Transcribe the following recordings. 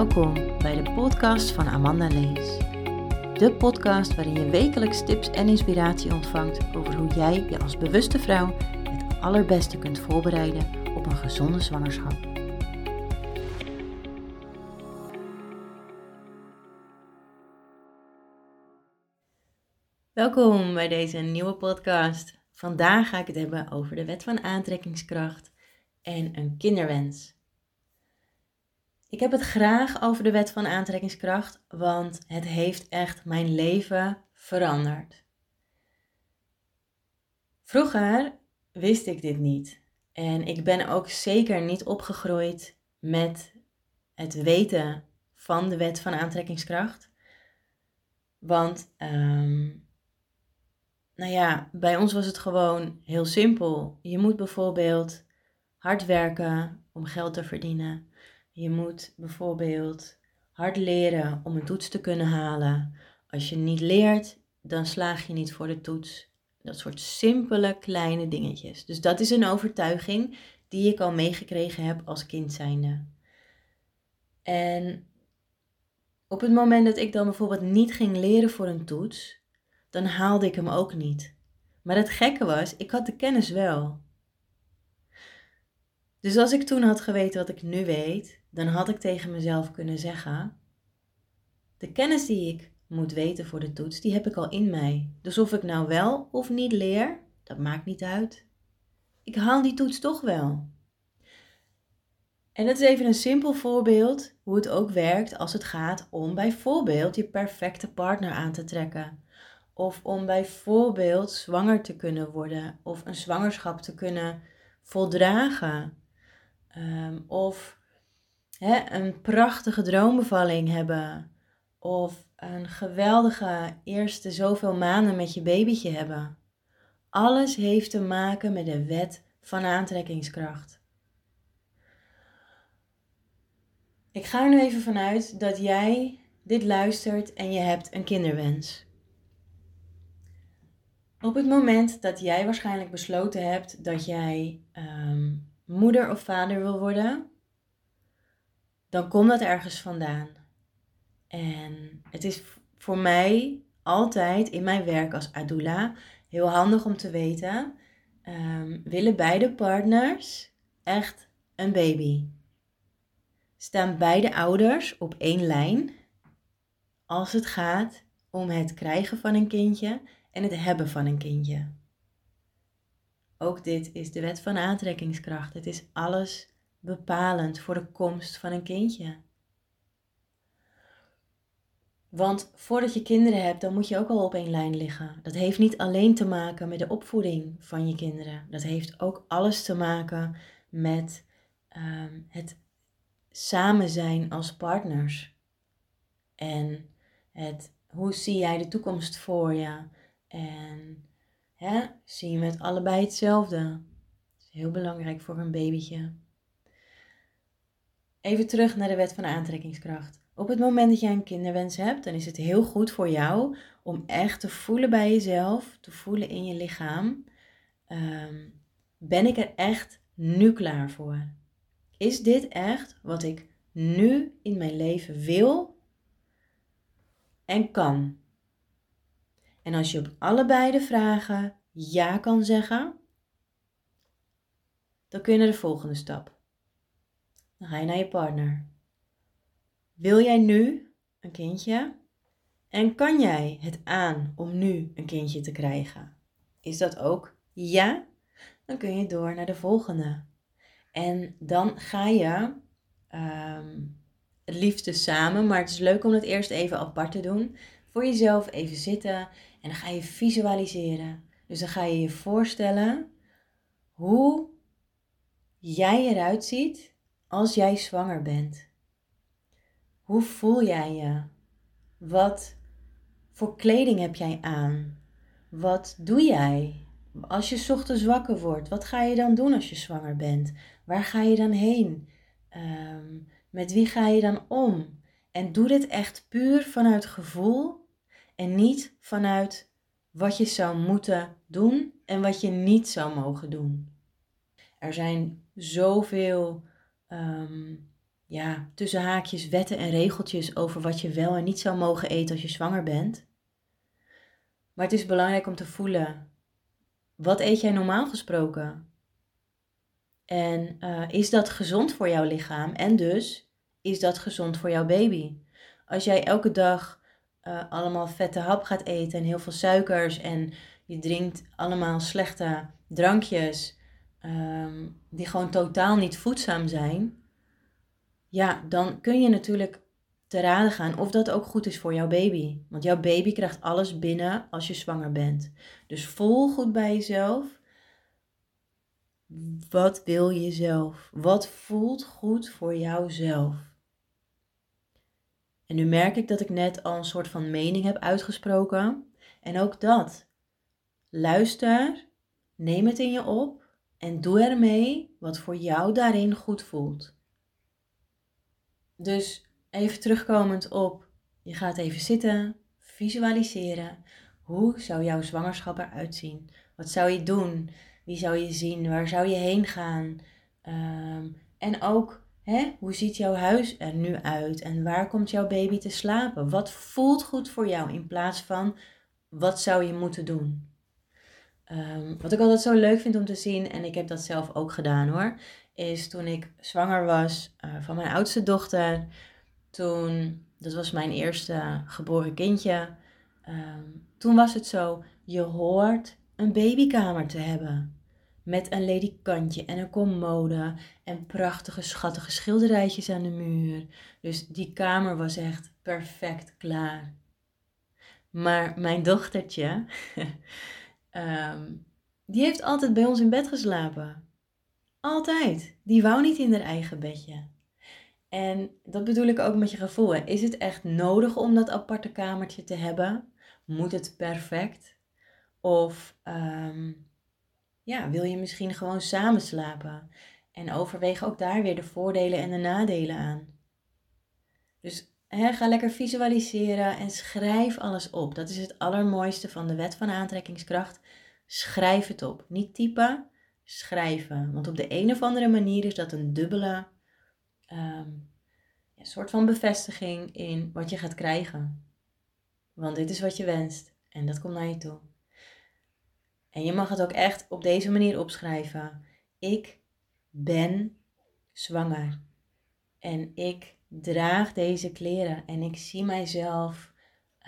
Welkom bij de podcast van Amanda Lees. De podcast waarin je wekelijks tips en inspiratie ontvangt over hoe jij je als bewuste vrouw het allerbeste kunt voorbereiden op een gezonde zwangerschap. Welkom bij deze nieuwe podcast. Vandaag ga ik het hebben over de wet van aantrekkingskracht en een kinderwens. Ik heb het graag over de wet van aantrekkingskracht, want het heeft echt mijn leven veranderd. Vroeger wist ik dit niet. En ik ben ook zeker niet opgegroeid met het weten van de wet van aantrekkingskracht. Want, um, nou ja, bij ons was het gewoon heel simpel. Je moet bijvoorbeeld hard werken om geld te verdienen. Je moet bijvoorbeeld hard leren om een toets te kunnen halen. Als je niet leert, dan slaag je niet voor de toets. Dat soort simpele kleine dingetjes. Dus dat is een overtuiging die ik al meegekregen heb als kind zijnde. En op het moment dat ik dan bijvoorbeeld niet ging leren voor een toets, dan haalde ik hem ook niet. Maar het gekke was, ik had de kennis wel. Dus als ik toen had geweten wat ik nu weet, dan had ik tegen mezelf kunnen zeggen: De kennis die ik moet weten voor de toets, die heb ik al in mij. Dus of ik nou wel of niet leer, dat maakt niet uit. Ik haal die toets toch wel. En dat is even een simpel voorbeeld hoe het ook werkt als het gaat om bijvoorbeeld je perfecte partner aan te trekken. Of om bijvoorbeeld zwanger te kunnen worden of een zwangerschap te kunnen voldragen. Ehm, of hè, een prachtige droombevalling hebben. Of een geweldige eerste zoveel maanden met je babytje hebben. Alles heeft te maken met de wet van aantrekkingskracht. Ik ga er nu even vanuit dat jij dit luistert en je hebt een kinderwens. Op het moment dat jij waarschijnlijk besloten hebt dat jij ehm, moeder of vader wil worden, dan komt dat ergens vandaan. En het is voor mij altijd in mijn werk als Adula heel handig om te weten: um, willen beide partners echt een baby? Staan beide ouders op één lijn als het gaat om het krijgen van een kindje en het hebben van een kindje? Ook dit is de wet van aantrekkingskracht. Het is alles bepalend voor de komst van een kindje. Want voordat je kinderen hebt, dan moet je ook al op één lijn liggen. Dat heeft niet alleen te maken met de opvoeding van je kinderen. Dat heeft ook alles te maken met um, het samen zijn als partners. En het, hoe zie jij de toekomst voor je? En hè, zie je met allebei hetzelfde? Dat is heel belangrijk voor een babytje. Even terug naar de wet van aantrekkingskracht. Op het moment dat jij een kinderwens hebt, dan is het heel goed voor jou om echt te voelen bij jezelf, te voelen in je lichaam. Ehm, ben ik er echt nu klaar voor? Is dit echt wat ik nu in mijn leven wil en kan? En als je op allebei de vragen ja kan zeggen, dan kun je naar de volgende stap. Dan ga je naar je partner. Wil jij nu een kindje? En kan jij het aan om nu een kindje te krijgen? Is dat ook ja? Dan kun je door naar de volgende. En dan ga je ehm, het liefste samen, maar het is leuk om het eerst even apart te doen. Voor jezelf even zitten en dan ga je visualiseren. Dus dan ga je je voorstellen hoe jij eruit ziet als jij zwanger bent. Hoe voel jij je? Wat voor kleding heb jij aan? Wat doe jij? Als je ochtends wakker wordt, wat ga je dan doen als je zwanger bent? Waar ga je dan heen? Ehm, met wie ga je dan om? En doe dit echt puur vanuit gevoel en niet vanuit wat je zou moeten doen en wat je niet zou mogen doen. Er zijn zoveel um, ja, tussen haakjes wetten en regeltjes over wat je wel en niet zou mogen eten als je zwanger bent. Maar het is belangrijk om te voelen, wat eet jij normaal gesproken? En uh, is dat gezond voor jouw lichaam? En dus, is dat gezond voor jouw baby? Als jij elke dag uh, allemaal vette hap gaat eten en heel veel suikers en je drinkt allemaal slechte drankjes um, die gewoon totaal niet voedzaam zijn, ja, dan kun je natuurlijk te raden gaan of dat ook goed is voor jouw baby. Want jouw baby krijgt alles binnen als je zwanger bent. Dus voel goed bij jezelf. Wat wil je zelf? Wat voelt goed voor jouzelf? En nu merk ik dat ik net al een soort van mening heb uitgesproken. En ook dat. Luister, neem het in je op en doe ermee wat voor jou daarin goed voelt. Dus even terugkomend op, je gaat even zitten, visualiseren. Hoe zou jouw zwangerschap eruit zien? Wat zou je doen? Wie zou je zien? Waar zou je heen gaan? Ehm, en ook, hè, hoe ziet jouw huis er nu uit? En waar komt jouw baby te slapen? Wat voelt goed voor jou in plaats van wat zou je moeten doen? Um, wat ik altijd zo leuk vind om te zien, en ik heb dat zelf ook gedaan hoor, is toen ik zwanger was uh, van mijn oudste dochter. Toen, dat was mijn eerste geboren kindje. Um, toen was het zo, je hoort een babykamer te hebben. Met een ledikantje en een commode en prachtige schattige schilderijtjes aan de muur. Dus die kamer was echt perfect klaar. Maar mijn dochtertje, um, die heeft altijd bij ons in bed geslapen. Altijd. Die wou niet in haar eigen bedje. En dat bedoel ik ook met je gevoel. Is het echt nodig om dat aparte kamertje te hebben? Moet het perfect? Of um, ja, wil je misschien gewoon samen slapen? En overweeg ook daar weer de voordelen en de nadelen aan. Dus hè, ga lekker visualiseren en schrijf alles op. Dat is het allermooiste van de wet van aantrekkingskracht. Schrijf het op. Niet typen, schrijven. Want op de een of andere manier is dat een dubbele um, ja, soort van bevestiging in wat je gaat krijgen. Want dit is wat je wenst en dat komt naar je toe. En je mag het ook echt op deze manier opschrijven. Ik ben zwanger. En ik draag deze kleren. En ik zie mijzelf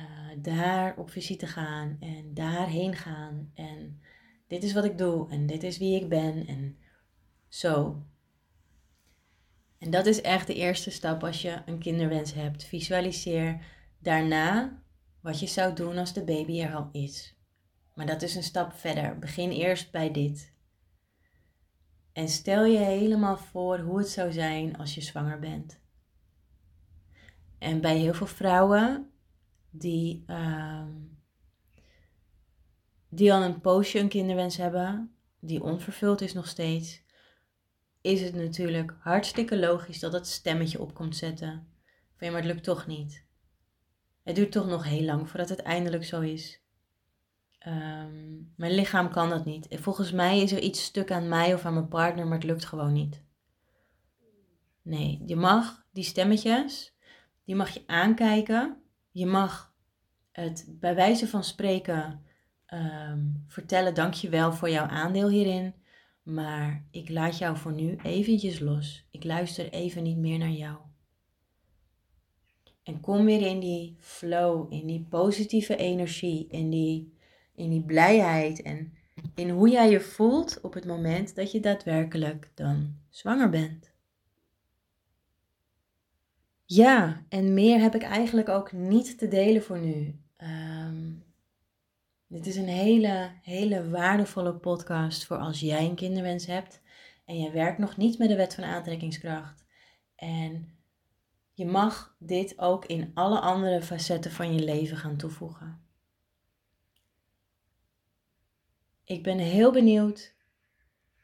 uh, daar op visite gaan en daarheen gaan. En dit is wat ik doe en dit is wie ik ben en zo. En dat is echt de eerste stap als je een kinderwens hebt. Visualiseer daarna wat je zou doen als de baby er al is. Maar dat is een stap verder. Begin eerst bij dit. En stel je helemaal voor hoe het zou zijn als je zwanger bent. En bij heel veel vrouwen die uh, die al een poosje een kinderwens hebben, die onvervuld is nog steeds, is het natuurlijk hartstikke logisch dat dat stemmetje op komt zetten. Van ja, maar het lukt toch niet. Het duurt toch nog heel lang voordat het eindelijk zo is. Um, mijn lichaam kan dat niet. Volgens mij is er iets stuk aan mij of aan mijn partner, maar het lukt gewoon niet. Nee, je mag die stemmetjes, die mag je aankijken. Je mag het bij wijze van spreken um, vertellen dankjewel voor jouw aandeel hierin. Maar ik laat jou voor nu eventjes los. Ik luister even niet meer naar jou. En kom weer in die flow, in die positieve energie, in die, in die blijheid en in hoe jij je voelt op het moment dat je daadwerkelijk dan zwanger bent. Ja, en meer heb ik eigenlijk ook niet te delen voor nu. Um, dit is een hele, hele waardevolle podcast voor als jij een kinderwens hebt en je werkt nog niet met de wet van aantrekkingskracht. En je mag dit ook in alle andere facetten van je leven gaan toevoegen. Ik ben heel benieuwd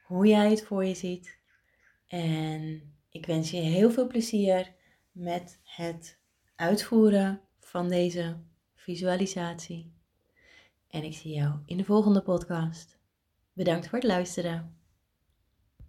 hoe jij het voor je ziet. En ik wens je heel veel plezier met het uitvoeren van deze visualisatie. En ik zie jou in de volgende podcast. Bedankt voor het luisteren.